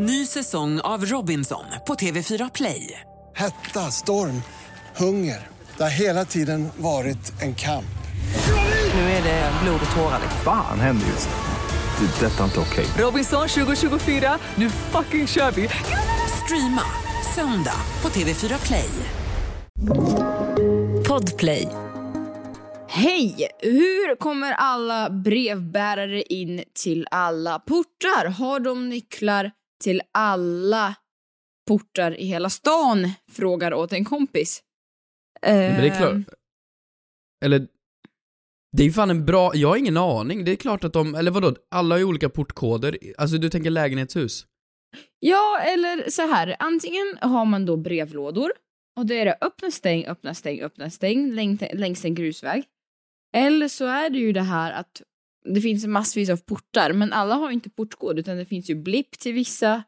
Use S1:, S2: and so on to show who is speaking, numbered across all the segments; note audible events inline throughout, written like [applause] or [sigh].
S1: Ny säsong av Robinson på TV4 Play.
S2: Hetta, storm, hunger. Det har hela tiden varit en kamp.
S1: Nu är det blod och tårar.
S3: Fan händer just nu. Det. är Detta är inte okej.
S1: Robinson 2024, nu fucking kör vi! Streama söndag på TV4 Play.
S4: Podplay.
S5: Hej! Hur kommer alla brevbärare in till alla portar? Har de nycklar till alla portar i hela stan? Frågar åt en kompis.
S6: Men det är klart.
S5: Ehm,
S6: Eller, det är ju fan en bra, jag har ingen aning. Det är klart att de, eller vadå, alla har ju olika portkoder. Alltså du tänker lägenhetshus?
S5: Ja, eller så här. Antingen har man då brevlådor och då är det öppna, stäng, öppna, stäng, öppna, stäng längs, längs en grusväg. Eller så är det ju det här att det finns massvis av portar, men alla har inte portkod utan det finns ju blipp till vissa.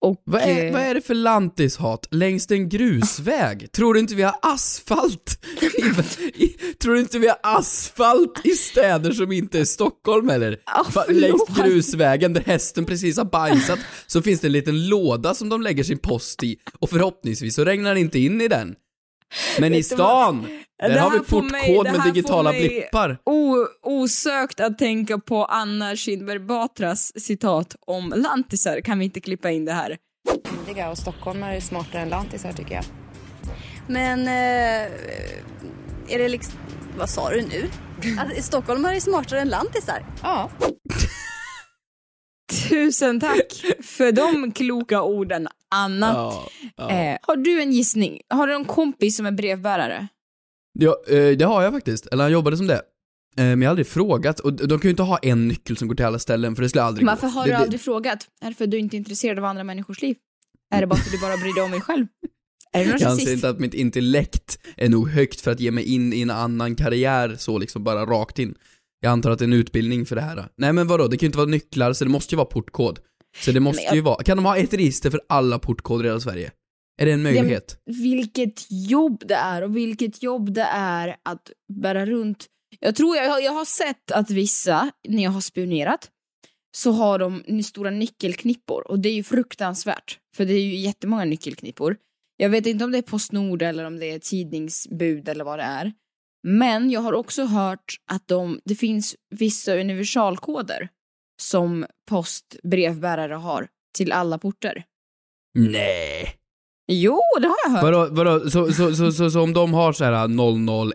S5: Och...
S6: Vad är,
S5: eh,
S6: vad är det för lantishat längs en grusväg? Tror du inte vi har asfalt? I, tror du inte vi har asfalt i städer som inte är Stockholm eller?
S5: Förlåt.
S6: längs grusvägen där hästen precis har bajsat så finns det en liten låda som de lägger sin post i och förhoppningsvis så regnar det inte in i den. Men i stan, där
S5: Det
S6: har vi
S5: mig-
S6: portkod
S5: det
S6: med digitala
S5: mig-
S6: blippar.
S5: O, osökt att tänka på Anna Kinberg Batras citat om lantisar. Kan vi inte klippa in det här?
S7: myndiga och stockholmare är smartare än lantisar tycker jag. Men eh, är det liksom, vad sa du nu? [laughs] Att stockholmare är smartare än lantisar? Ja.
S5: Tusen tack för de kloka orden, Anna.
S6: Ja, ja.
S5: Eh, har du en gissning? Har du en kompis som är brevbärare?
S6: Ja, eh, det har jag faktiskt. Eller han jobbade som det. Eh, Men jag har aldrig frågat, och de kan ju inte ha en nyckel som går till alla ställen, för det skulle aldrig
S5: Varför
S6: gå.
S5: har
S6: det,
S5: du
S6: det-
S5: aldrig frågat? Är det för att du inte är intresserad av andra människors liv? Är det bara för att du bara bryr dig om dig själv? Är du
S6: Jag anser inte att mitt intellekt är nog högt för att ge mig in i en annan karriär så liksom bara rakt in. Jag antar att det är en utbildning för det här. Nej men vadå, det kan ju inte vara nycklar så det måste ju vara portkod. Så det måste
S5: jag-
S6: ju vara, kan de ha ett register för alla portkoder i hela Sverige? Är det en möjlighet?
S5: vilket jobb det är och vilket jobb det är att bära runt. Jag tror jag, har- jag har sett att vissa, när jag har spionerat, så har de stora nyckelknippor och det är ju fruktansvärt. För det är ju jättemånga nyckelknippor. Jag vet inte om det är Postnord eller om det är tidningsbud eller vad det är. Men jag har också hört att de, det finns vissa universalkoder som postbrevbärare har till alla porter.
S6: Nej.
S5: Jo, det har jag hört.
S6: Vadå, vadå, så, så, så, så, så om de har så här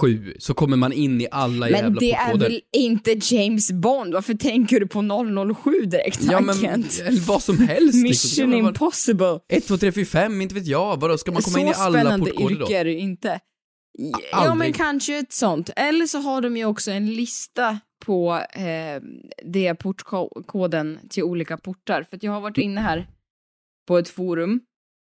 S6: 007 så kommer man in i alla
S5: Men
S6: jävla
S5: det är
S6: portkoder?
S5: väl inte James Bond? Varför tänker du på 007 direkt?
S6: Ja men,
S5: Kent?
S6: eller vad som helst liksom.
S5: Mission
S6: men-
S5: impossible.
S6: 1, 2, 3, 4, 5, inte vet jag. Vadå, ska man komma in i
S5: Så
S6: alla
S5: spännande
S6: portkoder då?
S5: yrke är det ju inte. Ja
S6: aldrig.
S5: men kanske ett sånt. Eller så har de ju också en lista på eh, det portkoden till olika portar. För att jag har varit inne här på ett forum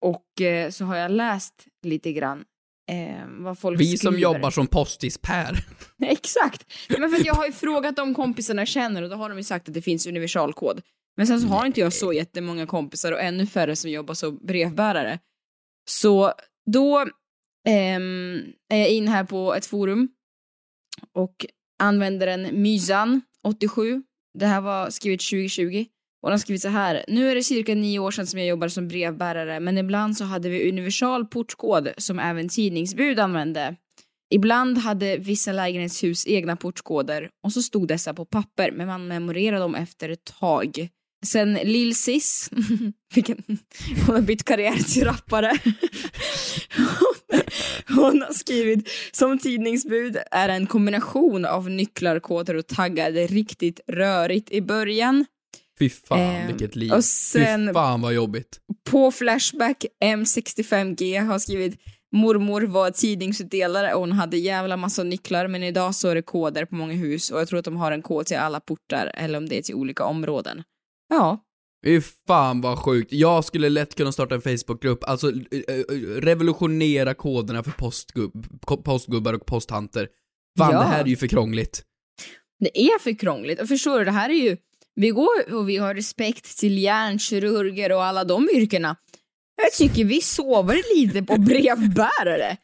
S5: och eh, så har jag läst lite grann eh, vad folk
S6: Vi
S5: skriver.
S6: som jobbar som postis-Per. [laughs]
S5: Exakt. Men för jag har ju frågat de kompisarna jag känner och då har de ju sagt att det finns universalkod. Men sen så har inte jag så jättemånga kompisar och ännu färre som jobbar som brevbärare. Så då Ehm, är jag in här på ett forum och användaren Mysan87, det här var skrivet 2020, och den har skrivit så här. Nu är det cirka nio år sedan som jag jobbade som brevbärare, men ibland så hade vi universal portkod som även tidningsbud använde. Ibland hade vissa lägenhetshus egna portkoder och så stod dessa på papper, men man memorerade dem efter ett tag. Sen Lil Sis, [laughs] vilken, hon har bytt karriär till rappare. [laughs] Hon har skrivit som tidningsbud är en kombination av nycklar, koder och taggar. Det är riktigt rörigt i början.
S6: Fy fan
S5: Ehm,
S6: vilket liv.
S5: och sen-
S6: Fy fan vad jobbigt.
S5: På Flashback M65G har skrivit mormor var tidningsutdelare och hon hade jävla massa nycklar men idag så är det koder på många hus och jag tror att de har en kod till alla portar eller om det är till olika områden. Ja,
S6: Fy fan vad sjukt. Jag skulle lätt kunna starta en Facebookgrupp, alltså eh, eh, revolutionera koderna för postgubb, ko- postgubbar och posthanter. Fan,
S5: Ja.
S6: det här är ju för krångligt.
S5: det är för krångligt. Och förstår du, det här är ju, vi går och vi har respekt till hjärnkirurger och alla de yrkena. Jag tycker vi sover lite på [laughs] brevbärare.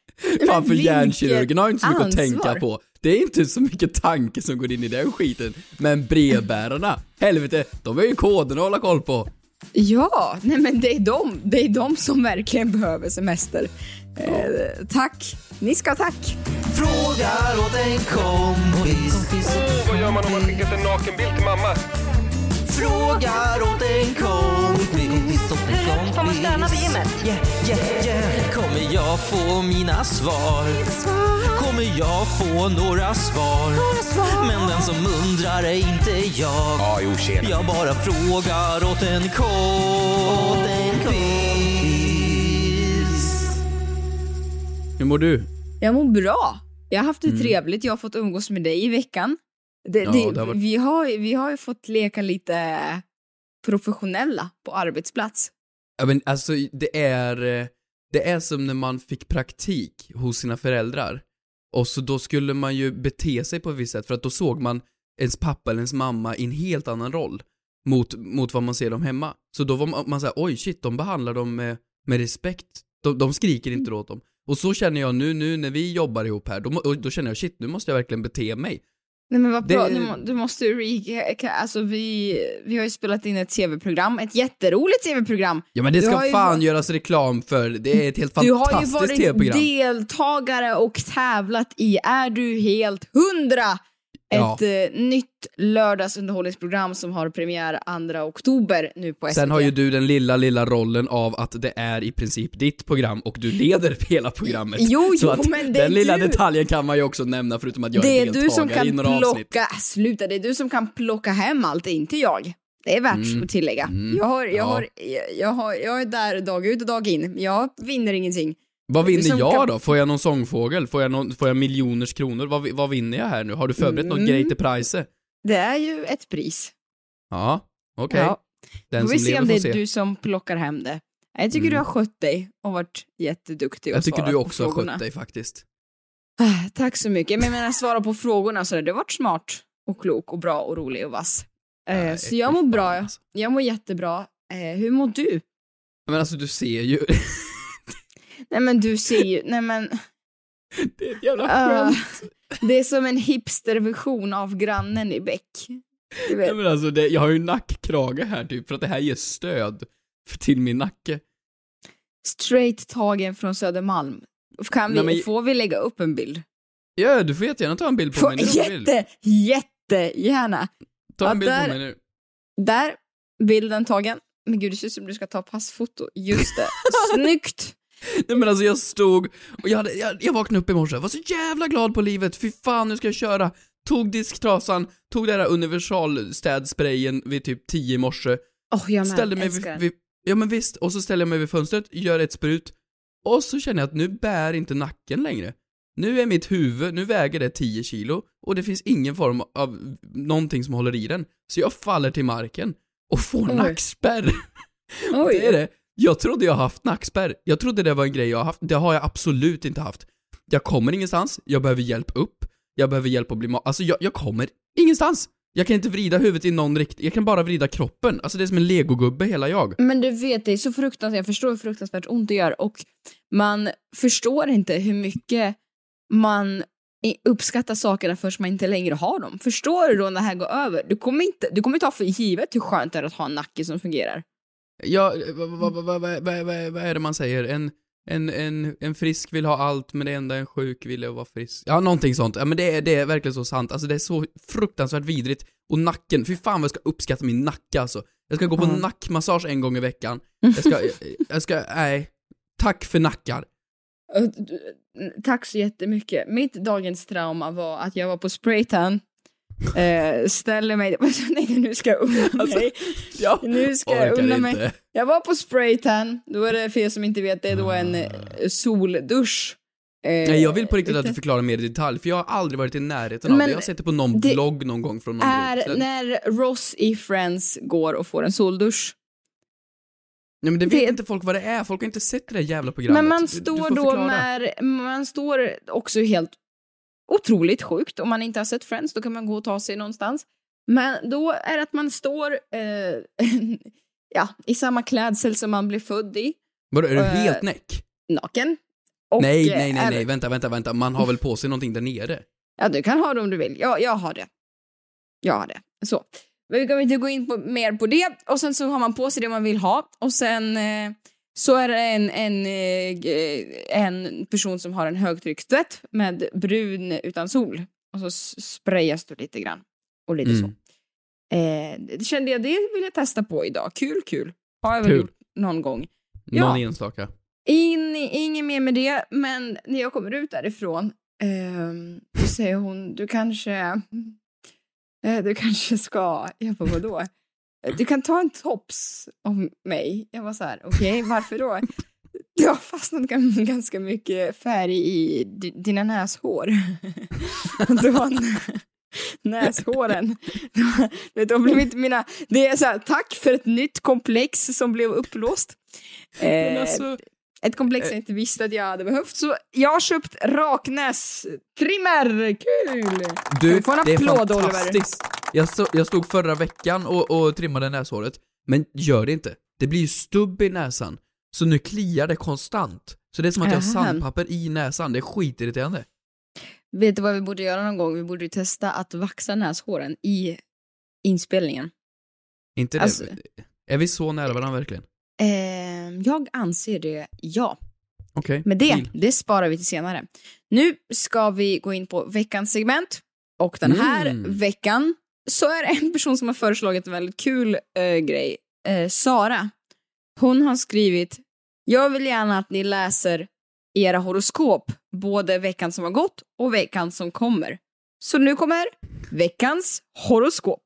S6: Fan, för
S5: vilket
S6: hjärnkirurgen har ju inte så mycket att
S5: ansvar.
S6: tänka på. Det är inte så mycket tanke som går in i den skiten. Men brevbärarna, helvete, de har ju koderna att hålla koll på.
S5: Ja, nej men det är de, det är de som verkligen behöver semester. Eh, tack. Ni ska ha tack.
S4: Frågar åt en kompis.
S8: Vad gör man om man skickat en nakenbild till mamma?
S4: Frågar åt en kompis. Kompis.
S9: Får man stöna på gymmet?
S4: Yeah, yeah, yeah. Kommer jag få mina svar? Kommer jag få några svar? Men den som undrar är inte jag.
S8: Ja, jo, tjena.
S4: Jag bara frågar åt en kompis.
S6: Hur mår du?
S5: Jag mår bra. Jag har haft det
S6: Mm.
S5: trevligt. Jag har fått umgås med dig i veckan. Det,
S6: Ja,
S5: det,
S6: det har varit-
S5: vi, har, vi har ju fått leka lite professionella på arbetsplats.
S6: Ja men alltså det är, eh, det är som när man fick praktik hos sina föräldrar. Och så då skulle man ju bete sig på ett visst sätt för att då såg man ens pappa eller ens mamma i en helt annan roll mot, mot vad man ser dem hemma. Så då var man, man såhär, oj shit, de behandlar dem med, med respekt. De, de skriker inte åt dem. Och så känner jag nu, nu när vi jobbar ihop här, då, då känner jag shit, nu måste jag verkligen bete mig.
S5: Nej men vad
S6: Det-
S5: bra, du, må- du måste ju re- alltså vi, vi har ju spelat in ett tv-program, ett jätteroligt tv-program.
S6: Ja men det
S5: Du
S6: ska
S5: ju
S6: fan
S5: va-
S6: göras reklam för, det är ett helt
S5: Du har ju
S6: fantastiskt
S5: varit
S6: tv-program.
S5: deltagare och tävlat i Är du helt hundra?
S6: Ja.
S5: Ett eh, nytt lördagsunderhållningsprogram som har premiär 2 oktober nu på SVT.
S6: Sen har ju du den lilla, lilla rollen av att det är i princip ditt program och du leder [laughs] hela programmet.
S5: Jo,
S6: Så
S5: jo,
S6: att
S5: men det är
S6: den lilla
S5: du.
S6: detaljen kan man ju också nämna förutom att jag
S5: det
S6: är
S5: är du som kan
S6: några avsnitt.
S5: plocka, sluta, det är du som kan plocka hem allt, inte jag. Det är värt
S6: Mm.
S5: att tillägga.
S6: Mm.
S5: Jag, har, jag,
S6: Ja.
S5: har, jag, jag, har, jag är där dag ut och dag in. Jag vinner ingenting.
S6: Vad vinner
S5: som
S6: jag då? Får jag någon sångfågel? Får jag, någon, får jag miljoners kronor? Vad, vad vinner jag här nu? Har du förberett något
S5: Mm.
S6: grej till priset?
S5: Det är ju ett pris.
S6: Ja, okej.
S5: Ja.
S6: Den
S5: Får vi se om det är
S6: se.
S5: du som plockar hem det. Jag tycker
S6: Mm.
S5: du har skött dig och varit jätteduktig och
S6: Jag tycker du också har skött dig faktiskt.
S5: Ah, Tack så mycket. Men jag menar, svara på frågorna så där. Du har varit smart och klok och bra och rolig och vass. Eh,
S6: Nej,
S5: så jag mår bra.
S6: alltså.
S5: Jag mår jättebra. Eh, hur mår du?
S6: Men alltså du ser ju, [laughs]
S5: Nej men du ser ju, nej men.
S6: det är ett jävla
S5: ah,
S6: skämt.
S5: det är som en hipsterversion av grannen i Beck. Du vet.
S6: Nej, men alltså det, jag har ju nackkrage här typ för att det här ger stöd till min nacke.
S5: Straight tagen från Södermalm. Kan vi,
S6: Nej, men-
S5: Får vi lägga upp en bild?
S6: Ja, du får jättegärna ta en bild på
S5: Får,
S6: mig nu om du vill.
S5: jätte, jättegärna.
S6: Ta en
S5: Ja,
S6: bild
S5: där-
S6: på mig nu.
S5: Där, bilden tagen. Men gud, det ser ut som du ska ta passfoto. Just det. [laughs] Snyggt! [laughs]
S6: Nej men alltså jag stod, och jag, hade, jag, jag vaknade upp i morse, var så jävla glad på livet, fy fan nu ska jag köra. Tog disktrasan, tog den där universalstädsprayen vid typ 10 i morse,
S5: Oh, jag med.
S6: ställde mig vid, vid, ja men visst, och så ställde jag mig vid fönstret, gör ett sprut, och så känner jag att nu bär inte nacken längre. Nu är mitt huvud, nu väger det 10 kilo, och det finns ingen form av någonting som håller i den. Så jag faller till marken, och får
S5: Oj.
S6: nackspärr. [laughs]
S5: Oj.
S6: Det är det. Jag trodde jag haft nackspärr. Jag trodde det var en grej jag haft. Det har jag absolut inte haft. Jag kommer ingenstans, jag behöver hjälp upp, jag behöver hjälp att bli ma- Alltså jag, jag kommer ingenstans! Jag kan inte vrida huvudet i någon riktning, jag kan bara vrida kroppen. Alltså det är som en legogubbe hela jag.
S5: Men du vet, det är så fruktansvärt, jag förstår hur fruktansvärt ont det gör och man förstår inte hur mycket man uppskattar sakerna först man inte längre har dem. Förstår du då när det här går över? Du kommer inte, du kommer ta för givet hur skönt det är att ha en nacke som fungerar.
S6: Ja, vad va, va, va, va, va, va, vad är det man säger? En, en, en, en frisk vill ha allt, men det enda en sjuk vill är att vara frisk. Ja, någonting sånt. Ja, men det är, det är verkligen så sant. Alltså det är så fruktansvärt vidrigt. Och nacken, fy fan vad jag ska uppskatta min nacke alltså. Jag ska gå på
S5: Ja.
S6: nackmassage en gång i veckan. [laughs] Jag ska, jag, ska, nej. Tack för nackar.
S5: Tack så jättemycket. Mitt dagens trauma var att jag var på spraytan, eh, ställer mig... [laughs] Nej, nu ska jag unna
S6: Alltså,
S5: mig.
S6: Ja,
S5: Nu ska jag unna mig.
S6: inte.
S5: Jag var på spraytan, då är det för er som inte vet, det är då en eh, soldusch. Eh,
S6: Nej, jag vill på riktigt att
S5: lite-
S6: du förklarar mer i detalj, för jag har aldrig varit i närheten av
S5: Men
S6: det. Jag har sett det på någon
S5: det
S6: blogg någon gång från någon
S5: är
S6: brud.
S5: när Ross i Friends går och får en soldusch.
S6: Nej men det vet
S5: det-
S6: inte folk vad det är, folk har inte sett det där jävla programmet.
S5: Men man står då med, man står också helt otroligt sjukt. Om man inte har sett Friends då kan man gå och ta sig någonstans. Men då är det att man står eh, [laughs] ja, i samma klädsel som man blev född i,
S6: Vadå, är du
S5: Eh,
S6: helt näck?
S5: naken. Och,
S6: nej,
S5: eh,
S6: nej, nej,
S5: är-
S6: nej, vänta, vänta, vänta. Man har väl på sig någonting där nere?
S5: Ja, du kan ha det om du vill. Ja, jag har det. Jag har det. Så. vi kommer inte gå in på, mer på det. Och sen så har man på sig det man vill ha. Och sen eh, så är det en, en, eh, en person som har en högtryckstvätt med brun utan sol. Och så sprayas du lite grann. Och lite
S6: Mm.
S5: så. Eh, det kände jag, det vill jag testa på idag. Kul, kul. Har jag väl gjort någon gång. Ja.
S6: Någon enstaka.
S5: In, inget mer med det, men när jag kommer ut därifrån ehm, så säger hon, du kanske, eh, du kanske ska, jag bara vadå? Du kan ta en tops om mig. Jag var så här, okej, varför då? Du har fastnat gan- ganska mycket färg i di- dina näshår. [laughs] Har n- näshåren. De blev inte mina, det är så här, tack för ett nytt komplex som blev upplåst.
S6: Men
S5: Eh,
S6: alltså,
S5: ett komplex jag inte visste att jag hade behövt. Så jag har köpt raknästrimmer. Kul!
S6: du,
S5: vi få en
S6: det är
S5: applåd, Oliver?
S6: fantastiskt. Jag, så, jag stod förra veckan och, och trimmade näshåret, men gör det inte. Det blir ju stubb i näsan, så nu kliar det konstant. Så det är som att jag har sandpapper i näsan, det är skitirriterande.
S5: Vet du vad vi borde göra någon gång? Vi borde ju testa att vaxa näshåren i inspelningen.
S6: Inte det?
S5: Alltså-
S6: Är vi så nära varandra verkligen?
S5: Eh, jag anser det, ja.
S6: Okej.
S5: Men det,
S6: deal.
S5: det sparar vi till senare. Nu ska vi gå in på veckans segment. Och den här
S6: Mm.
S5: veckan så är det en person som har föreslagit en väldigt kul eh, grej. Eh, Sara. Hon har skrivit, jag vill gärna att ni läser era horoskop, både veckan som har gått och veckan som kommer. Så nu kommer veckans horoskop.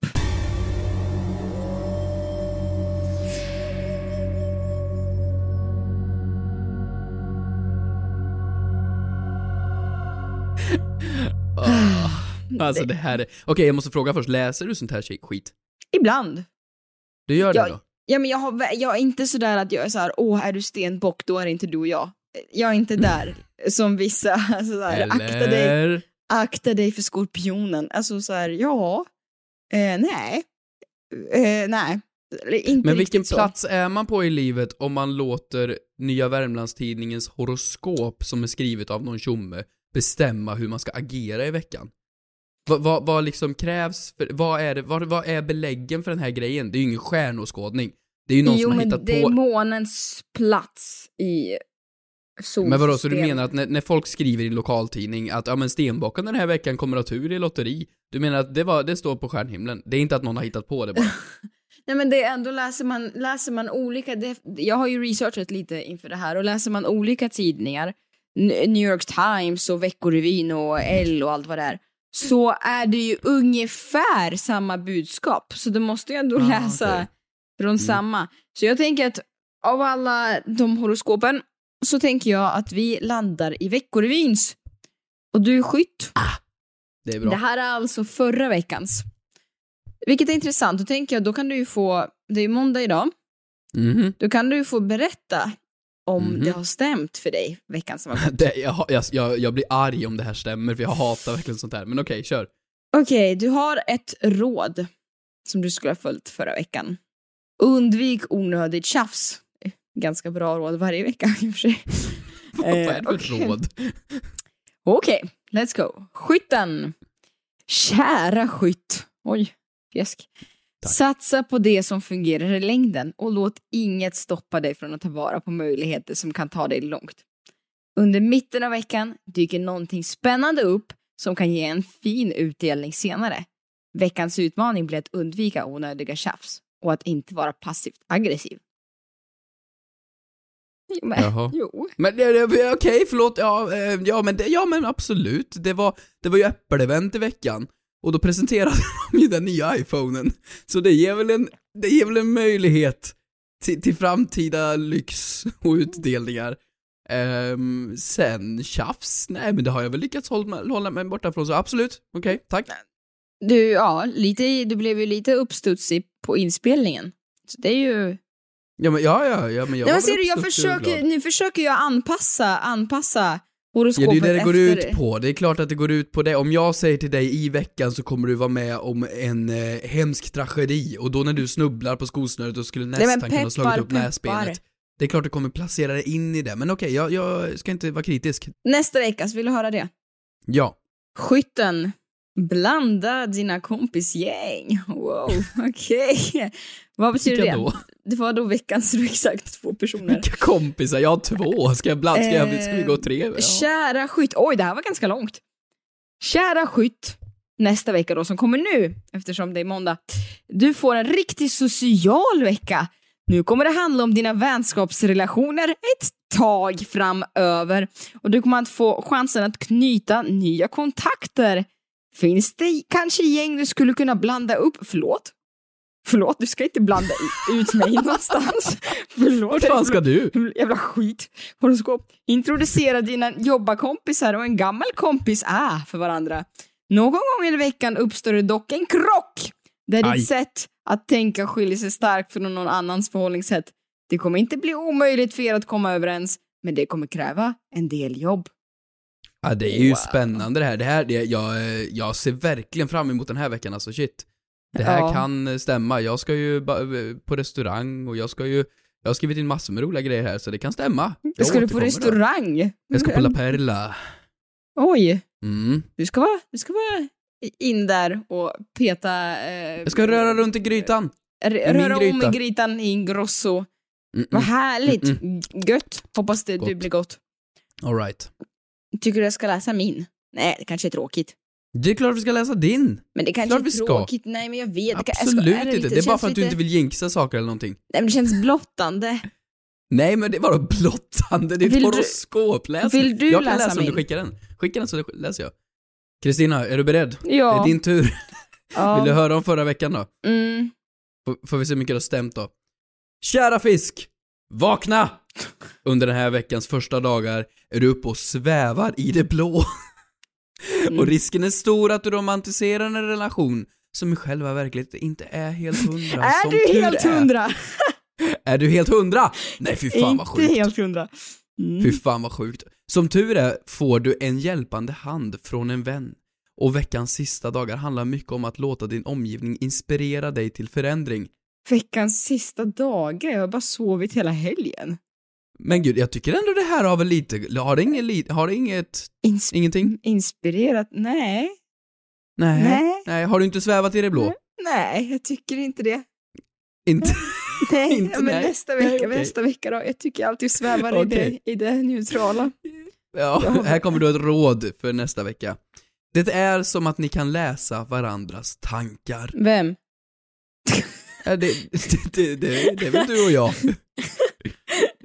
S6: Ah. Alltså det här är... Okej, jag måste fråga först, läser du sånt här skit?
S5: Ibland.
S6: Du gör det
S5: Jag-
S6: då?
S5: Ja, men jag, har, jag är inte sådär att jag är såhär, åh, är du stenbock, då är det inte du och jag. Jag är inte där, [laughs] som vissa, alltså såhär, akta dig,
S6: Eller?
S5: akta dig för skorpionen. Alltså såhär, ja, eh, nej, eh, nej. Eller Inte
S6: Men vilken
S5: så.
S6: plats är man på i livet om man låter Nya Värmlandstidningens horoskop som är skrivet av någon tjomme bestämma hur man ska agera i veckan? Vad, vad, vad liksom krävs för, vad är det, vad, vad är beläggen för den här grejen? Det är ju ingen stjärnåskådning. Det är ju någon
S5: jo,
S6: som har
S5: men
S6: hittat
S5: det
S6: på...
S5: är månens plats i solsystemet.
S6: Men vadå, så du menar att när, när folk skriver i lokaltidning att ja men Stenbocken den här veckan kommer att ha tur i lotteri, du menar att det, var, det står på stjärnhimlen? Det är inte att någon har hittat på det bara? [laughs]
S5: Nej men det är ändå läser man, läser man olika, det, jag har ju researchat lite inför det här och läser man olika tidningar, New York Times och Veckorevyn och L och allt vad det är, så är det ju ungefär samma budskap. Så du måste ju ändå
S6: Ah,
S5: läsa
S6: okej.
S5: från samma. Så jag tänker att av alla de horoskopen så tänker jag att vi landar i Veckorevyns. Och du är skytt.
S6: Det är bra.
S5: Det här är alltså förra veckans. Vilket är intressant, då tänker jag, då kan du ju få, det är ju måndag idag,
S6: Mhm.
S5: då kan du ju få berätta om
S6: Mhm.
S5: det har stämt för dig veckan som [laughs] har gått.
S6: Det, jag, jag, jag, jag blir arg om det här stämmer, för jag hatar verkligen sånt här. Men okej, kör.
S5: Okej, du har ett råd som du skulle ha följt förra veckan. Undvik onödigt tjafs. Ganska bra råd varje vecka [laughs] i och för sig. [laughs]
S6: Vad är det för
S5: okej.
S6: råd?
S5: Okej, let's go. Skytten. Kära skytt. Oj, fjäsk. Satsa på det som fungerar i längden och låt inget stoppa dig från att ta vara på möjligheter som kan ta dig långt. Under mitten av veckan dyker någonting spännande upp som kan ge en fin utdelning senare. Veckans utmaning blir att undvika onödiga tjafs och att inte vara passivt aggressiv. Jo, men,
S6: Jaha.
S5: jo.
S6: Men okej, förlåt, ja, eh, ja, men ja men absolut. Det var, det var ju Apple-event i veckan. Och då presenterade [laughs] de ju den nya iPhonen. Så det ger väl en, det ger väl en möjlighet till, till framtida lyx och utdelningar. Ehm, sen tjafs, nej men det har jag väl lyckats hålla, hålla mig borta från, så absolut, okej, tack.
S5: Du, ja, lite, du blev ju lite uppstudsig på inspelningen. Så det är ju...
S6: Ja men ja, ja, ja men jag
S5: Nej, men ser du, jag försöker, nu försöker jag anpassa, anpassa
S6: Ja,
S5: horoskopet
S6: det är det det går ut på. Det är klart att det går ut på det. Om jag säger till dig i veckan så kommer du vara med om en eh, hemsk tragedi och då när du snubblar på skosnöret och skulle nästan kunna ha slagit
S5: peppar,
S6: upp
S5: peppar.
S6: näsbenet. Det är klart du kommer placera dig in i det, men okej, jag, jag ska inte vara kritisk.
S5: Nästa vecka, så vill du höra det?
S6: Ja.
S5: Skytten. Blanda dina kompisgäng. Wow, [laughs] okej. Vad betyder det?
S6: då?
S5: Det var då veckans du [laughs] exakt två personer.
S6: Vilka kompisar? Jag har två. Ska, jag bland, ska, jag, ska vi gå tre? Ja.
S5: Kära skytt. Oj, det här var ganska långt. Kära skytt. Nästa vecka då, som kommer nu, eftersom det är måndag. Du får en riktigt social vecka. Nu kommer det handla om dina vänskapsrelationer ett tag framöver. Och du kommer att få chansen att knyta nya kontakter. Finns det kanske gäng du skulle kunna blanda upp? Förlåt? Förlåt, du ska inte blanda ut mig [laughs] någonstans. Förlåt.
S6: Vart fan ska du?
S5: Jävla skit. Horoskop. Introducera dina jobbarkompisar och en gammal kompis är för varandra. Någon gång i veckan uppstår det dock en krock där
S6: Aj.
S5: ditt sätt att tänka skiljer sig starkt från någon annans förhållningssätt. Det kommer inte bli omöjligt för er att komma överens, men det kommer kräva en del jobb.
S6: Ja, det är ju
S5: Wow.
S6: spännande det här. Det här det, jag, jag ser verkligen fram emot den här veckan, alltså shit. Det här
S5: Ja.
S6: kan stämma. Jag ska ju på restaurang och jag ska ju, jag har skrivit in massor med roliga grejer här, så det kan stämma. Jag
S5: ska du på
S6: återkommer då.
S5: restaurang?
S6: Jag ska på La Perla.
S5: Oj,
S6: Mm.
S5: du ska vara, du ska vara in där och peta... Eh,
S6: Jag ska röra runt i grytan. i
S5: röra om
S6: gryta.
S5: i grytan i Ingrosso.
S6: Mm
S5: Vad
S6: -mm.
S5: härligt!
S6: Mm
S5: Gött! Hoppas det, det
S6: Gott.
S5: blir gott.
S6: All right.
S5: Tycker du jag ska läsa min? Nej, det kanske är tråkigt.
S6: Det är klart vi ska läsa din.
S5: Men det kanske
S6: Klart
S5: är
S6: ska.
S5: tråkigt. Nej, men jag vet. Det kan, jag
S6: Absolut
S5: ska,
S6: inte.
S5: lite-
S6: Det är bara för att du
S5: lite-
S6: inte vill jinxa saker eller någonting.
S5: Nej, men det känns blottande.
S6: Nej men det var då blottande, det är ett
S5: Vill du-
S6: horoskopläsning.
S5: vill du
S6: jag kan
S5: läsa
S6: läsa om du skickar den. Skicka den så läser jag. Kristina, är du beredd?
S5: Ja.
S6: Det är din tur.
S5: Ja.
S6: Vill du höra om förra veckan då?
S5: Mm.
S6: Får, får vi se hur mycket det har stämt då. Kära fisk! Vakna! Under den här veckans första dagar är du uppe och svävar i det blå.
S5: Mm.
S6: Och risken är stor att du romantiserar en relation som i själva verkligheten inte är helt hundra.
S5: Är du helt
S6: är.
S5: hundra?
S6: Är du helt hundra? Nej fy fan vad
S5: Inte
S6: sjukt.
S5: helt hundra. Mm.
S6: Fy fan vad sjukt. Som tur är får du en hjälpande hand från en vän. Och veckans sista dagar handlar mycket om att låta din omgivning inspirera dig till förändring.
S5: Veckans sista dagar, jag har bara sovit hela helgen.
S6: Men gud, jag tycker ändå det här har väl lite, har det inget, har det inget,
S5: Ins-
S6: ingenting?
S5: Inspirerat? Nej.
S6: Nej.
S5: Nej.
S6: Nej, har du inte svävat i det blå?
S5: Nej, jag tycker inte det.
S6: Inte? [laughs]
S5: Nej, [laughs]
S6: Inte,
S5: men
S6: nej.
S5: nästa vecka,
S6: Nej, okej.
S5: nästa vecka då. Jag tycker jag alltid svävar i,
S6: Okej.
S5: det, i det neutrala.
S6: Ja, här kommer du ett råd för nästa vecka. Det är som att ni kan läsa varandras tankar.
S5: Vem? [laughs]
S6: Det, det, det, det, det är väl du och jag.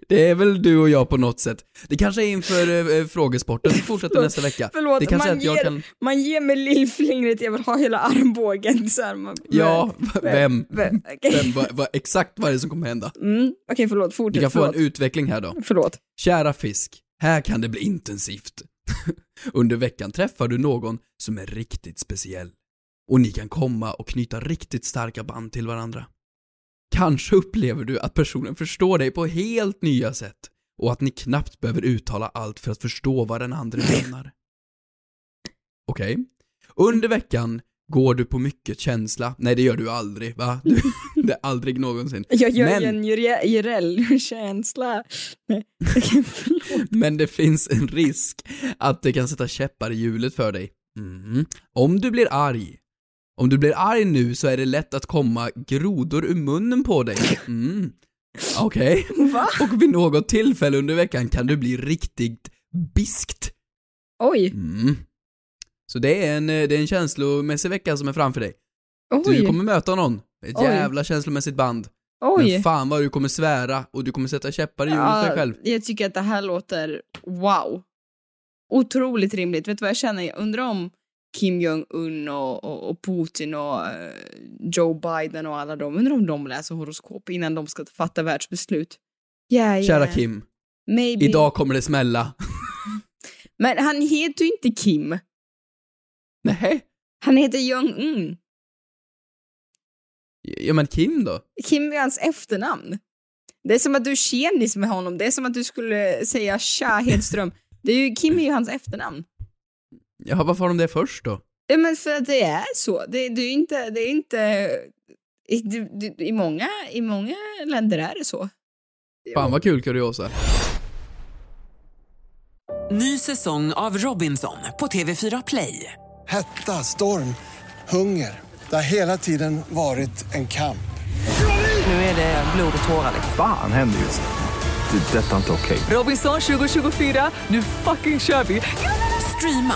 S6: Det är väl du och jag på något sätt. Det kanske är inför eh, frågesporten som fortsätter nästa vecka.
S5: Förlåt,
S6: det kanske är
S5: man,
S6: att jag
S5: ger,
S6: kan...
S5: man ger mig lillfingret, jag vill ha hela armbågen. Så här, man,
S6: Ja, vem?
S5: vem? Okej,
S6: Vem, vad, vad, exakt vad är det som kommer hända?
S5: mm, okej, förlåt,
S6: Vi
S5: fortsätt.
S6: kan få en
S5: förlåt.
S6: utveckling här då.
S5: förlåt.
S6: Kära fisk, här kan det bli intensivt. [laughs] Under veckan träffar du någon som är riktigt speciell. Och ni kan komma och knyta riktigt starka band till varandra. Kanske upplever du att personen förstår dig på helt nya sätt och att ni knappt behöver uttala allt för att förstå vad den andra menar. Okej? Under veckan går du på mycket känsla. Nej, det gör du aldrig, va? Du, [laughs] det är aldrig någonsin.
S5: Jag gör
S6: Men-
S5: en [laughs] förlåt.
S6: Men det finns en risk att det kan sätta käppar i hjulet för dig. Mhm. Om du blir arg, om du blir arg nu så är det lätt att komma grodor ur munnen på dig. Mm. Okej.
S5: Va?
S6: Och vid något tillfälle under veckan kan du bli riktigt biskt.
S5: Oj,
S6: Mm. Så det är, en, eh, det är en känslomässig vecka som är framför dig.
S5: oj,
S6: Du kommer möta någon, ett
S5: Oj.
S6: jävla känslomässigt band.
S5: oj.
S6: Men fan vad du kommer svära och du kommer sätta käppar i hjulet för dig själv.
S5: jag tycker att det här låter wow. Otroligt rimligt. Vet du vad jag känner? Jag undrar om Kim Jong-Un och, och, och Putin och eh, Joe Biden och alla de, undrar om de läser horoskop innan de ska fatta världsbeslut. Yeah, yeah.
S6: Kära Kim,
S5: Maybe.
S6: idag kommer det smälla. [laughs]
S5: Men han heter ju inte Kim.
S6: Nej.
S5: Han heter Jong-Un.
S6: Ja men Kim då?
S5: Kim är hans efternamn. Det är som att du är tjenis med honom. Det är som att du skulle säga Tja Hedström. Det är ju, Kim är ju hans efternamn.
S6: Jaha, varför har de det först då?
S5: Ja, men för att det är så. Det, det är inte... Det är inte i, det- i, många, I många länder är det så.
S6: Fan vad kul kuriosa.
S1: Ny säsong av Robinson på TV4 Play.
S2: Hetta, storm, hunger. Det har hela tiden varit en kamp.
S1: Nu är det blod och tårar. liksom.
S3: Fan händer just. Det. är Detta är inte okej.
S1: Robinson 2024, nu fucking kör vi! Streama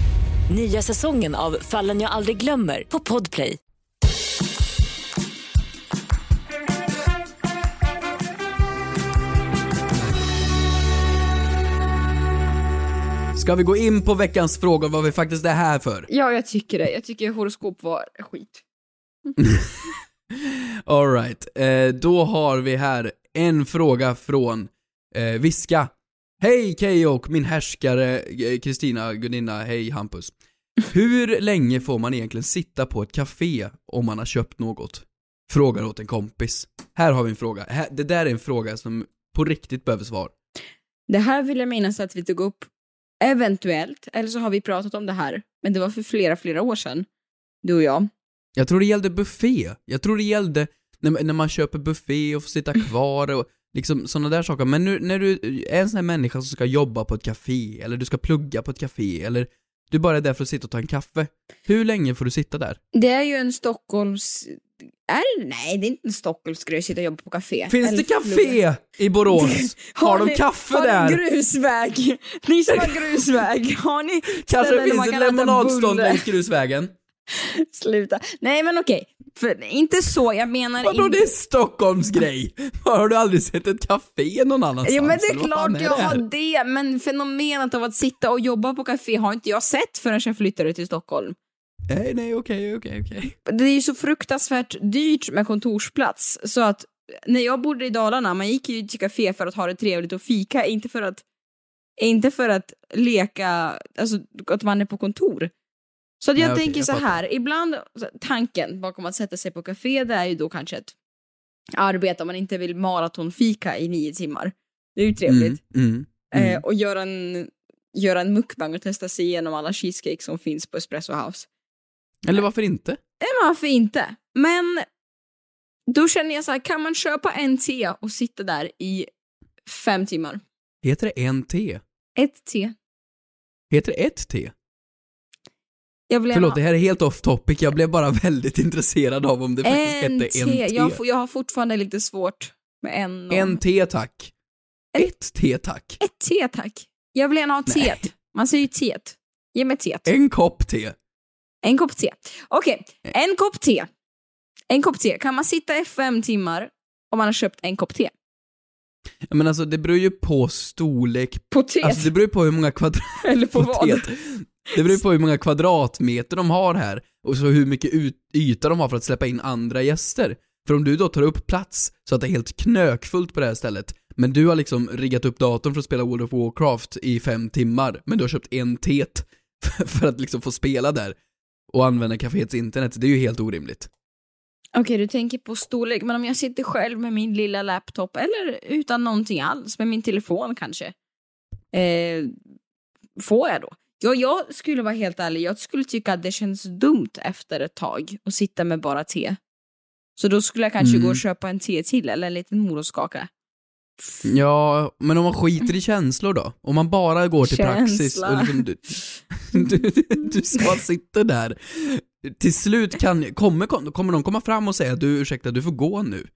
S9: Nya säsongen av Fallen jag aldrig glömmer på Podplay.
S6: Ska vi gå in på veckans fråga vad vi faktiskt är här för?
S5: Ja, jag tycker det. Jag tycker horoskop var skit. [laughs]
S6: Alright, eh, då har vi här en fråga från eh, Viska. Hej Keyyo och min härskare eh, Kristina, gudinna, hej Hampus. Hur länge får man egentligen sitta på ett café om man har köpt något? Frågar åt en kompis. Här har vi en fråga. Det där är en fråga som på riktigt behöver svar.
S5: Det här vill jag minnas att vi tog upp eventuellt, eller så har vi pratat om det här, men det var för flera, flera år sedan. Du och jag.
S6: Jag tror det gällde buffé. Jag tror det gällde när, när man köper buffé och får sitta kvar och liksom sådana där saker. Men nu, när du är en sån här människa som ska jobba på ett café, eller du ska plugga på ett café, eller du bara är där för att sitta och ta en kaffe. Hur länge får du sitta där?
S5: Det är ju en Stockholms... Är det? Nej, det är inte en Stockholmsgrej att sitta och jobba på café.
S6: Finns
S5: Eller
S6: det café i Borås? [laughs] Har, de
S5: ni-
S6: kaffe
S5: har
S6: där?
S5: Har ni grusväg? Ni som har grusväg, [laughs] har ni
S6: Kanske
S5: där
S6: finns ett lemonadstånd längs grusvägen? [laughs]
S5: Sluta. Nej men okej, för inte så, jag menar
S6: Vadå
S5: inte...
S6: det är Stockholms grej? [laughs] Har du aldrig sett ett café någon annanstans?
S5: Ja men det är klart jag
S6: det
S5: har det, men fenomenet av att sitta och jobba på café har inte jag sett förrän jag flyttade till Stockholm.
S6: Nej, nej, okej, okej, okej.
S5: Det är ju så fruktansvärt dyrt med kontorsplats så att när jag bodde i Dalarna, man gick ju till café för att ha det trevligt och fika, inte för att inte för att leka, alltså att man är på kontor. Så att jag
S6: Nej,
S5: tänker
S6: jag
S5: så
S6: fattar.
S5: här, ibland, tanken bakom att sätta sig på café, det är ju då kanske ett arbete om man inte vill maratonfika i nio timmar. Det är ju trevligt.
S6: Mm, mm, mm.
S5: Eh, och göra en, göra en mukbang och testa sig igenom alla cheesecake som finns på Espresso House.
S6: Eller varför inte?
S5: Eh, varför inte? Men då känner jag så här, kan man köpa en te och sitta där i fem timmar?
S6: Heter det en te?
S5: Ett te.
S6: Heter det ett te?
S5: Jag vill
S6: Förlåt, det här är helt off topic. Jag blev bara [laughs] väldigt intresserad av om det faktiskt
S5: en
S6: hette
S5: te. Jag, jag har fortfarande lite svårt med en och...
S6: En te tack. Ett te tack.
S5: Ett te tack. Jag vill gärna ha teet. Man säger ju teet. Ge mig teet.
S6: En kopp te.
S5: En kopp te. Okej, en kopp te. En kopp te. Kan man sitta i fem timmar om man har köpt en kopp te?
S6: Men alltså det beror ju på storlek.
S5: På teet?
S6: Alltså det beror ju på hur många kvadrat...
S5: Eller på [laughs] vad?
S6: teet. Det beror ju på hur många kvadratmeter de har här och så hur mycket ut, yta de har för att släppa in andra gäster. För om du då tar upp plats så att det är helt knökfullt på det här stället, men du har liksom riggat upp datorn för att spela World of Warcraft i fem timmar, men du har köpt en tet [laughs] för att liksom få spela där och använda kaféets internet, det är ju helt orimligt.
S5: Okej, du tänker på storlek, men om jag sitter själv med min lilla laptop eller utan någonting alls, med min telefon kanske. Eh, får jag då? Ja, jag skulle vara helt ärlig, jag skulle tycka att det känns dumt efter ett tag att sitta med bara te. Så då skulle jag kanske
S6: Mm.
S5: gå och köpa en te till eller en liten morotskaka.
S6: Ja, men om man skiter i känslor då? Om man bara går till praxis och
S5: Känsla.
S6: liksom du, du, du ska sitta där. Till slut kan, kommer, kommer de komma fram och säga du ursäkta, du får gå nu.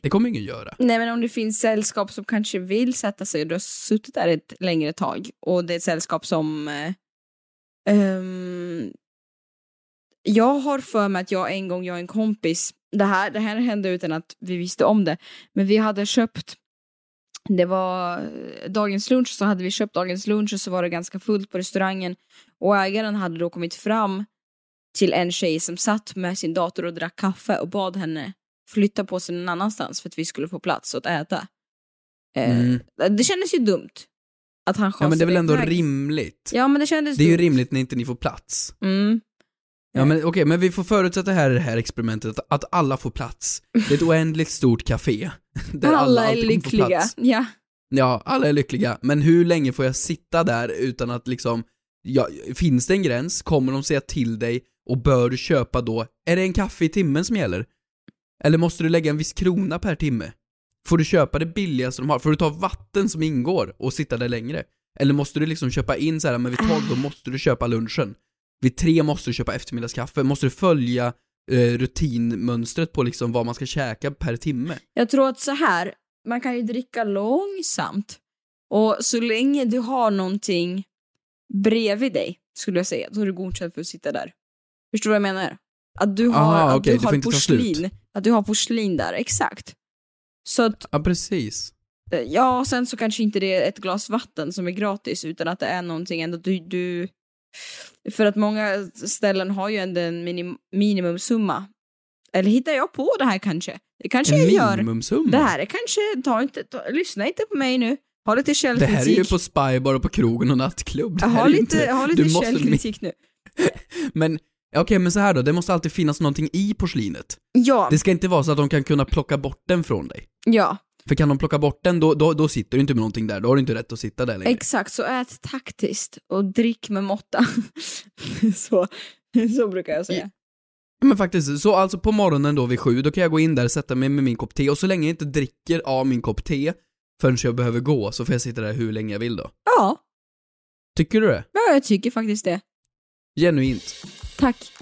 S6: Det kommer ingen göra.
S5: Nej men om det finns sällskap som kanske vill sätta sig och du har suttit där ett längre tag och det är ett sällskap som eh, ehm, Jag har för mig att jag en gång, jag och en kompis, det här, det här hände utan att vi visste om det, men vi hade köpt det var dagens lunch, så hade vi köpt dagens lunch och så var det ganska fullt på restaurangen och ägaren hade då kommit fram till en tjej som satt med sin dator och drack kaffe och bad henne flytta på sig någon annanstans för att vi skulle få plats att äta. Eh,
S6: Mm.
S5: Det kändes ju dumt. Att han
S6: Ja men det är väl ändå
S5: iväg.
S6: rimligt?
S5: Ja men det kändes
S6: Det är ju
S5: dumt.
S6: rimligt när inte ni får plats.
S5: Mm.
S6: Ja men okej, men vi får förutsätta här i det här experimentet att, att alla får plats. Det är ett oändligt stort café. [laughs] Där alla,
S5: Alla är lyckliga. Ja.
S6: Ja, alla är lyckliga. Men hur länge får jag sitta där utan att liksom, ja, finns det en gräns? Kommer de säga till dig? Och bör du köpa då? Är det en kaffe i timmen som gäller? Eller måste du lägga en viss krona per timme? Får du köpa det billigaste de har? Får du ta vatten som ingår och sitta där längre? Eller måste du liksom köpa in så här, men vid tolv då måste du köpa lunchen. Vid tre måste du köpa eftermiddagskaffe. Måste du följa eh, rutinmönstret på liksom vad man ska käka per timme?
S5: Jag tror att så här, man kan ju dricka långsamt. Och så länge du har någonting bredvid dig, skulle jag säga, då är du godkänd för att sitta där. Förstår du vad jag menar? Att du har,
S6: Aha,
S5: att
S6: okej,
S5: du
S6: det
S5: har porslin. Att du har porslin där, exakt. Så att,
S6: Ja, precis.
S5: eh, ja, sen så kanske inte det är ett glas vatten som är gratis, utan att det är någonting ändå du, du för att många ställen har ju ändå en minim, minimumsumma. Eller hittar jag på det här kanske? Det kanske
S6: En
S5: jag gör.
S6: minimumsumma?
S5: Det här är kanske, ta inte, ta, lyssna inte på mig nu. Ha lite
S6: Det
S5: källkritik.
S6: här är ju på Spybar och på krogen och nattklubb. Det
S5: ha lite,
S6: inte,
S5: ha lite källkritik nu. [laughs]
S6: Men, ja, okej men så här då, det måste alltid finnas någonting i porslinet.
S5: Ja,
S6: Det ska inte vara så att de kan kunna plocka bort den från dig.
S5: ja,
S6: För kan de plocka bort den, då, då, då sitter du inte med någonting där, då har du inte rätt att sitta där längre.
S5: exakt. Så ät taktiskt och drick med måtta. [laughs] så, så brukar jag säga.
S6: Men faktiskt, så alltså på morgonen då vid sju, då kan jag gå in där och sätta mig med min kopp te, och så länge jag inte dricker av min kopp te förrän jag behöver gå, så får jag sitta där hur länge jag vill då.
S5: Ja,
S6: Tycker du det?
S5: ja, jag tycker faktiskt det.
S6: Genuint.
S5: Tack.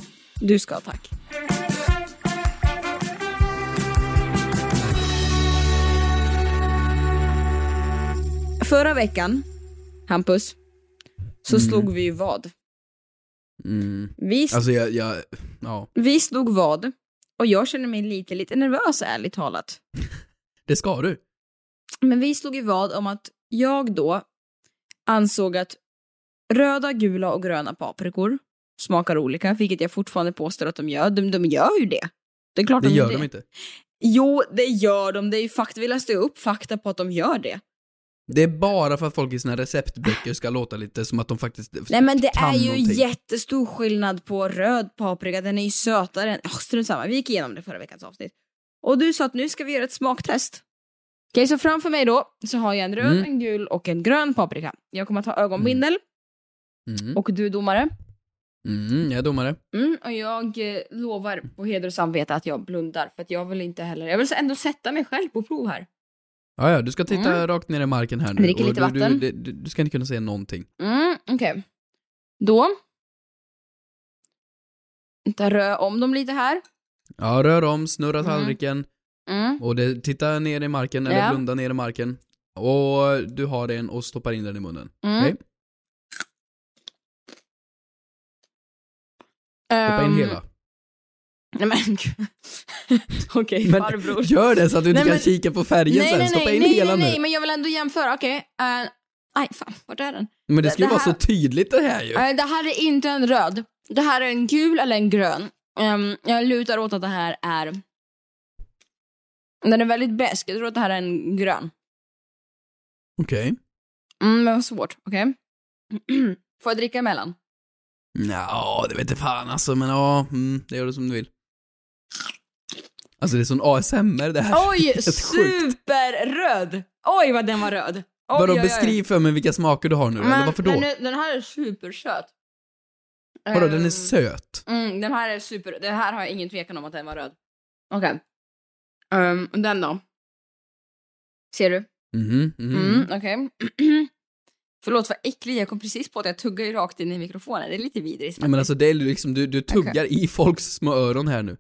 S5: Du ska tack. Förra veckan, Hampus, så
S6: Mm.
S5: slog vi ju vad.
S6: Mm.
S5: Vi,
S6: Alltså jag, jag, ja.
S5: vi slog vad och jag känner mig lite, lite nervös ärligt talat. [laughs]
S6: Det ska du.
S5: Men vi slog ju vad om att jag då ansåg att röda, gula och gröna paprikor smakar olika, vilket jag fortfarande påstår att de gör. De, de gör ju det. Det är klart
S6: Det
S5: de
S6: gör
S5: det.
S6: de inte.
S5: Jo, det gör de. Det är ju fakta. Vi läste upp fakta på att de gör det.
S6: Det är bara för att folk i sina receptböcker ska låta lite som att de faktiskt
S5: Nej men det är ju
S6: någonting.
S5: jättestor skillnad på röd paprika, den är ju sötare än... Oh, strunt samma, vi gick igenom det förra veckans avsnitt. Och du sa att nu ska vi göra ett smaktest. Okej, så framför mig då så har jag en röd,
S6: Mm.
S5: en gul och en grön paprika. Jag kommer att ta ögonbindel
S6: Mm.
S5: och du domare.
S6: Mm, jag är domare.
S5: Mm, och jag eh, lovar på heder och samvete att jag blundar för att jag vill inte heller... Jag vill ändå sätta mig själv på prov här.
S6: Ja, ja, du ska titta
S5: Mm.
S6: rakt ner i marken här nu.
S5: Dricker lite
S6: du,
S5: vatten.
S6: Du, du, du ska inte kunna säga någonting.
S5: Mm, okej. Då. Vänta, rör om dem lite här.
S6: Ja, rör om, snurra
S5: Mm.
S6: tallriken.
S5: Mm.
S6: Och det, titta ner i marken, eller
S5: Ja.
S6: blunda ner i marken. Och du har den och stoppar in den i munnen.
S5: Mm.
S6: Okej? Stoppa in
S5: Ehm,
S6: hela.
S5: Nej men. [laughs] Okej,
S6: Men
S5: farbror.
S6: gör det så att du inte
S5: Nej,
S6: kan
S5: men-
S6: kika på färgen
S5: nej,
S6: sen.
S5: nej,
S6: Stoppa
S5: nej,
S6: in
S5: nej,
S6: hela
S5: nej,
S6: nu.
S5: nej, men jag vill ändå jämföra. Okej. eh, Aj, fan, vart är den?
S6: Men det ska ju vara så
S5: här-
S6: tydligt det här ju.
S5: Eh, det här är inte en röd. Det här är en gul eller en grön. Ehm, jag lutar åt att det här är... Den är väldigt besk. Jag tror att det här är en grön.
S6: Okej.
S5: Mm, men vad svårt. Okej. [clears throat] Får jag dricka emellan?
S6: Ja, det vet inte fan alltså, men ja, mm, det gör du som du vill. Alltså det är sån ASMR det här.
S5: Oj, [laughs] superröd! Oj, vad den var röd. Oj,
S6: Vadå,
S5: oj, oj.
S6: beskriv för mig vilka smaker du har nu, eller
S5: Men
S6: varför då?
S5: Den, är, den här är supersöt.
S6: Vadå, den är
S5: Ehm,
S6: söt?
S5: Mm, den här är super... Den här har jag ingen tvekan om att den var röd. Okej. Ehm, och den då? Ser du?
S6: Mhm, mhm.
S5: Mm, okej. [clears throat] Förlåt vad äcklig, jag kom precis på att jag tuggar ju rakt in i mikrofonen. Det är lite vidrigt.
S6: Ja, men alltså det är liksom, du, du tuggar i folks små öron här nu.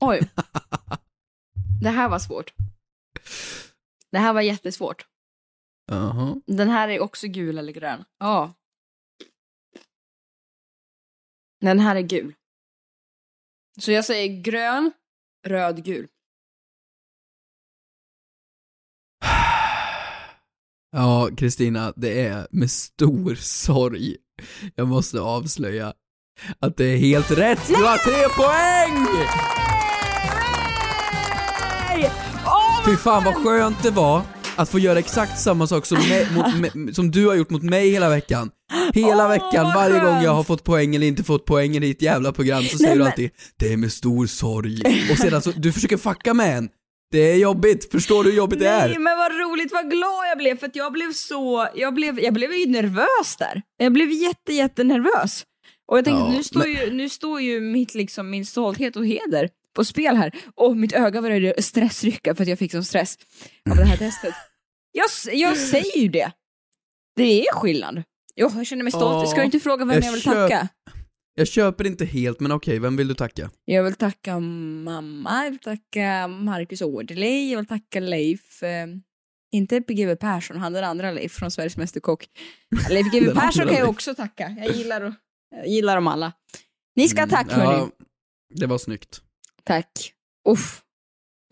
S5: Oj. [laughs] Det här var svårt. Det här var jättesvårt.
S6: Jaha.
S5: Den här är också gul eller grön. Ja. Den här är gul. Så jag säger grön, röd, gul.
S6: Ja, Kristina, det är med stor sorg jag måste avslöja att det är helt rätt. Du har tre poäng! Fy fan vad skönt det var att få göra exakt samma sak som, mig, mot, [laughs] me, som du har gjort mot mig hela veckan. Hela
S5: Åh,
S6: veckan, varje gång jag har fått poäng eller inte fått poäng i ditt jävla program så säger du
S5: men-
S6: alltid Det är med stor sorg. Och sedan så, du försöker fucka med en. Det är jobbigt, förstår du hur jobbigt det
S5: Nej
S6: är?
S5: men vad roligt, vad glad jag blev för att jag blev så, jag blev, jag blev ju nervös där. Jag blev jätte jättenervös. Och jag tänkte
S6: Ja,
S5: nu, står
S6: men-
S5: ju, nu står ju mitt, liksom, min stolthet och heder på spel här. Och mitt öga började stressrycka för att jag fick sån stress av det här testet. Jag, jag säger ju det. Det är skillnad. Jo, jag känner mig stolt. Ska du inte fråga vem
S6: jag
S5: jag, vill tacka?
S6: Jag köper inte helt, men okej, vem vill du tacka?
S5: Jag vill tacka mamma, jag vill tacka Marcus Aujalay, jag vill tacka Leif, eh, inte GW Persson, han den andra Leif från Sveriges Mästerkock. Leif GW [laughs] Persson kan jag också tacka, jag gillar, jag gillar dem alla. Ni ska ha tack hörni.
S6: Ja, det var snyggt.
S5: Tack. Uff.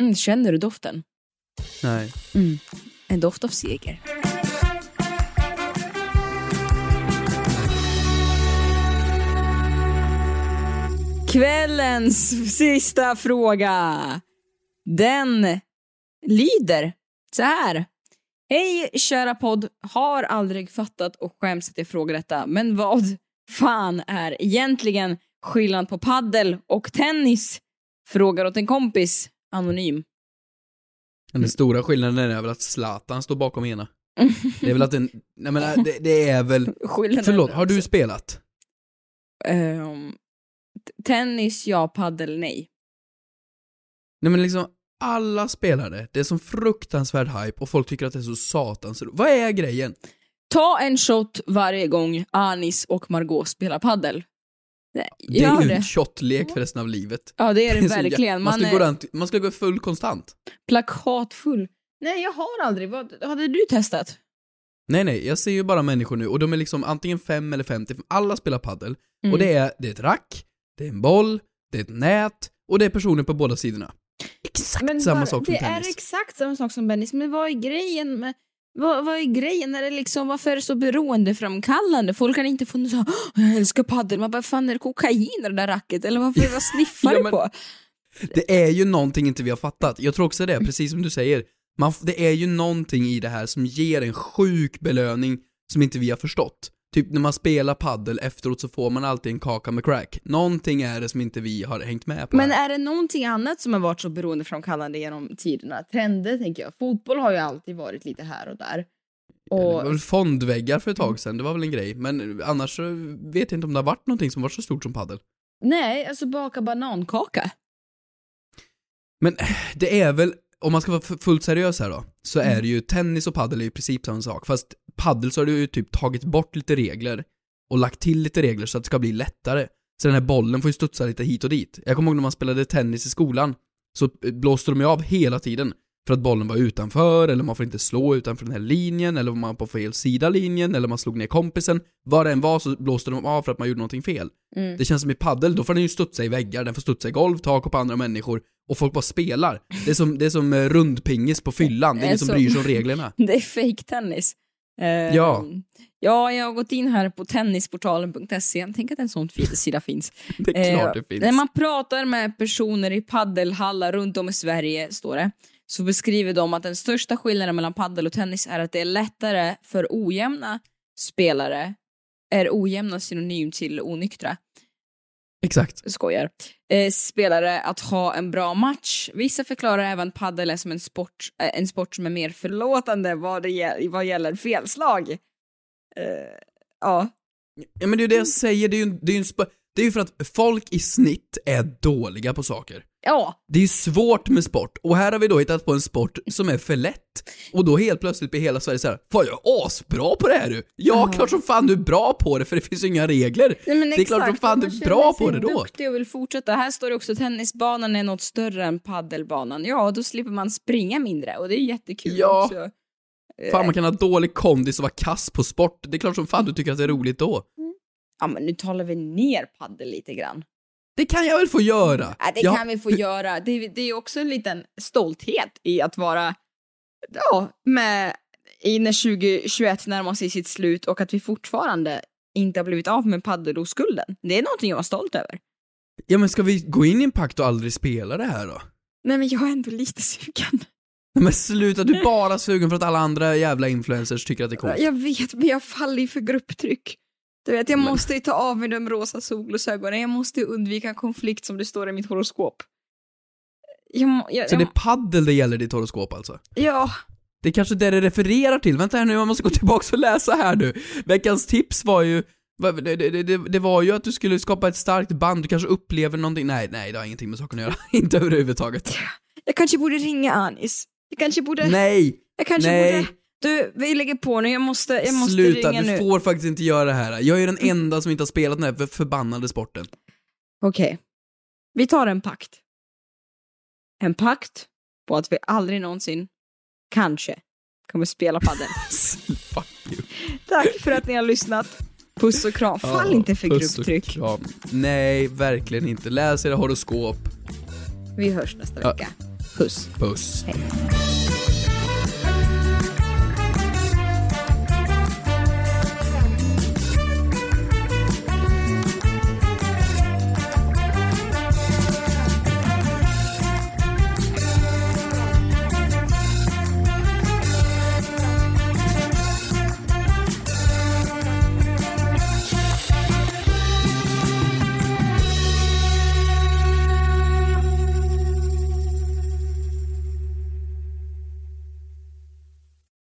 S5: Mm, känner du doften?
S6: Nej.
S5: Mm. En doft av seger. Kvällens sista fråga. Den lyder så här. Hej kära podd, har aldrig fattat och skäms att jag frågar detta, men vad fan är egentligen skillnad på paddel och tennis? Frågar åt en kompis, anonym.
S6: Den stora skillnaden är väl att Zlatan står bakom ena. Det är väl att den, nej men äh, det, det är väl, [laughs]
S5: Skillnaden
S6: förlåt, har du spelat?
S5: T- tennis ja, paddel nej.
S6: Nej men liksom, alla spelare, det är som fruktansvärd hype och folk tycker att det är så satans Vad är grejen?
S5: Ta en shot varje gång Anis och Margot spelar paddel. Nej,
S6: Det är ju
S5: det.
S6: en shotlek för resten av livet.
S5: Ja det är det [laughs]
S6: så jä-
S5: verkligen.
S6: Man
S5: Man
S6: ska, gå
S5: är
S6: runt, man ska gå full konstant.
S5: plakatfull. Nej jag har aldrig. Vad, hade du testat?
S6: Nej nej, jag ser ju bara människor nu och de är liksom antingen 5 eller 50, alla spelar paddel
S5: Mm.
S6: Och det är, det är ett rack, det är en boll, det är ett nät och det är personer på båda sidorna. Exakt
S5: Men
S6: samma
S5: vad-
S6: sak som
S5: Det
S6: tennis.
S5: är exakt samma sak som tennis, men vad är grejen med vad, vad är grejen? Är det liksom, varför är det så beroendeframkallande? Folk kan inte få något så "Åh, jag älskar paddel. Man bara, fan är det kokain i det där racket? Eller varför, vad sniffar [laughs]
S6: Ja,
S5: du på?
S6: Det är ju någonting inte vi har fattat. Jag tror också det, precis som du säger. Man, det är ju någonting i det här som ger en sjuk belöning som inte vi har förstått. Typ när man spelar paddel efteråt så får man alltid en kaka med crack. Någonting är det som inte vi har hängt med på.
S5: Men
S6: här.
S5: är det någonting annat som har varit så beroendeframkallande genom tiderna? Trender tänker jag. Fotboll har ju alltid varit lite här och där.
S6: Det
S5: Och
S6: var väl fondväggar för ett tag sedan, det var väl en grej. Men annars så vet jag inte om det har varit någonting som varit så stort som paddel.
S5: nej, alltså baka banankaka.
S6: Men det är väl, om man ska vara fullt seriös här då, så
S5: Mm.
S6: är det ju tennis och paddel är ju i princip samma sak. Fast paddel så har du ju typ tagit bort lite regler och lagt till lite regler så att det ska bli lättare. Så den här bollen får ju studsa lite hit och dit. Jag kommer ihåg när man spelade tennis i skolan, så blåste de ju av hela tiden. För att bollen var utanför, eller man får inte slå utanför den här linjen, eller man på fel sida linjen, eller man slog ner kompisen. Vad det än var så blåste de av för att man gjorde någonting fel.
S5: Mm.
S6: Det känns som i paddel, då får den ju studsa i väggar, den får studsa i golv, tak och på andra människor. Och folk bara spelar. Det är som, det är som eh, rundpingis på fyllan, det är ingen som
S5: Alltså-
S6: bryr sig om reglerna. [laughs]
S5: Det är fake tennis. Eh,
S6: Ja.
S5: Ja, jag har gått in här på tennisportalen.se. Tänk att en sån sida finns. [laughs]
S6: Det är klart
S5: Eh,
S6: det finns.
S5: När man pratar med personer i paddelhallar runt om i Sverige, står det, så beskriver de att den största skillnaden mellan paddel och tennis är att det är lättare för ojämna spelare, är ojämna synonym till onyktra,
S6: Exakt.
S5: skojar, eh, spelare att ha en bra match. Vissa förklarar även är som en sport, eh, en sport som är mer förlåtande vad, det vad gäller felslag. Eh, ja.
S6: Ja men det är ju det jag säger, det är ju, det är ju, en sp- det är ju för att folk i snitt är dåliga på saker.
S5: Ja,
S6: Det är ju svårt med sport, och här har vi då hittat på en sport som är för lätt. Och då helt plötsligt blir hela Sverige såhär, Fan jag är asbra på det här du! Ja,
S5: Ja.
S6: klart som fan du är bra på det för det finns ju inga regler.
S5: Nej, men
S6: det är klart som
S5: exakt,
S6: fan du är bra på det då.
S5: duktig och vill fortsätta. Här står det också tennisbanan är något större än paddelbanan. Ja, då slipper man springa mindre och det är jättekul
S6: Ja.
S5: också. Eh,
S6: Fan man kan ha dålig kondis och vara kass på sport, det är klart som fan du tycker att det är roligt då.
S5: Ja, men nu talar vi ner paddel lite grann.
S6: Det kan jag väl få göra?
S5: Ja, det
S6: Jag-
S5: kan vi få göra. Det, det är också en liten stolthet i att vara ja, med i när 2021 närmar sig sitt slut och att vi fortfarande inte har blivit av med paddeloskulden. Det är någonting jag var stolt över.
S6: Ja men ska vi gå in i en pakt och aldrig spela det här då?
S5: Nej, men jag är ändå lite sugen.
S6: Nej, Men sluta, du är bara sugen för att alla andra jävla influencers tycker att det är coolt.
S5: Jag vet, men jag faller ju för grupptryck. Du vet, jag måste ju ta av mig de rosa solglasögonen. Jag måste undvika konflikt som det står i mitt horoskop. Jag, jag,
S6: Så det är paddel det gäller i ditt horoskop alltså?
S5: Ja,
S6: Det är kanske det det refererar till. Vänta här nu, jag måste gå tillbaka och läsa här nu. Veckans tips var ju, det, det, det, det var ju att du skulle skapa ett starkt band, du kanske upplever någonting, nej, nej det har ingenting med saken att göra. [laughs] Inte överhuvudtaget.
S5: jag kanske borde ringa Anis. Jag kanske borde...
S6: Nej!
S5: Jag kanske
S6: nej.
S5: borde... Du, vi lägger på nu. Jag måste, jag måste
S6: Sluta,
S5: ringa
S6: du
S5: nu.
S6: får faktiskt inte göra det här. Jag är den enda som inte har spelat den här för förbannade sporten.
S5: Okej. Vi tar en pakt. En pakt på att vi aldrig någonsin, kanske, kommer spela padel. [laughs]
S6: Fuck you.
S5: Tack för att ni har lyssnat. Puss och kram. Fall
S6: Ja,
S5: inte för grupptryck.
S6: kram. Nej, verkligen inte. Läs era horoskop.
S5: Vi hörs nästa vecka. Puss.
S6: Puss.
S5: Hej.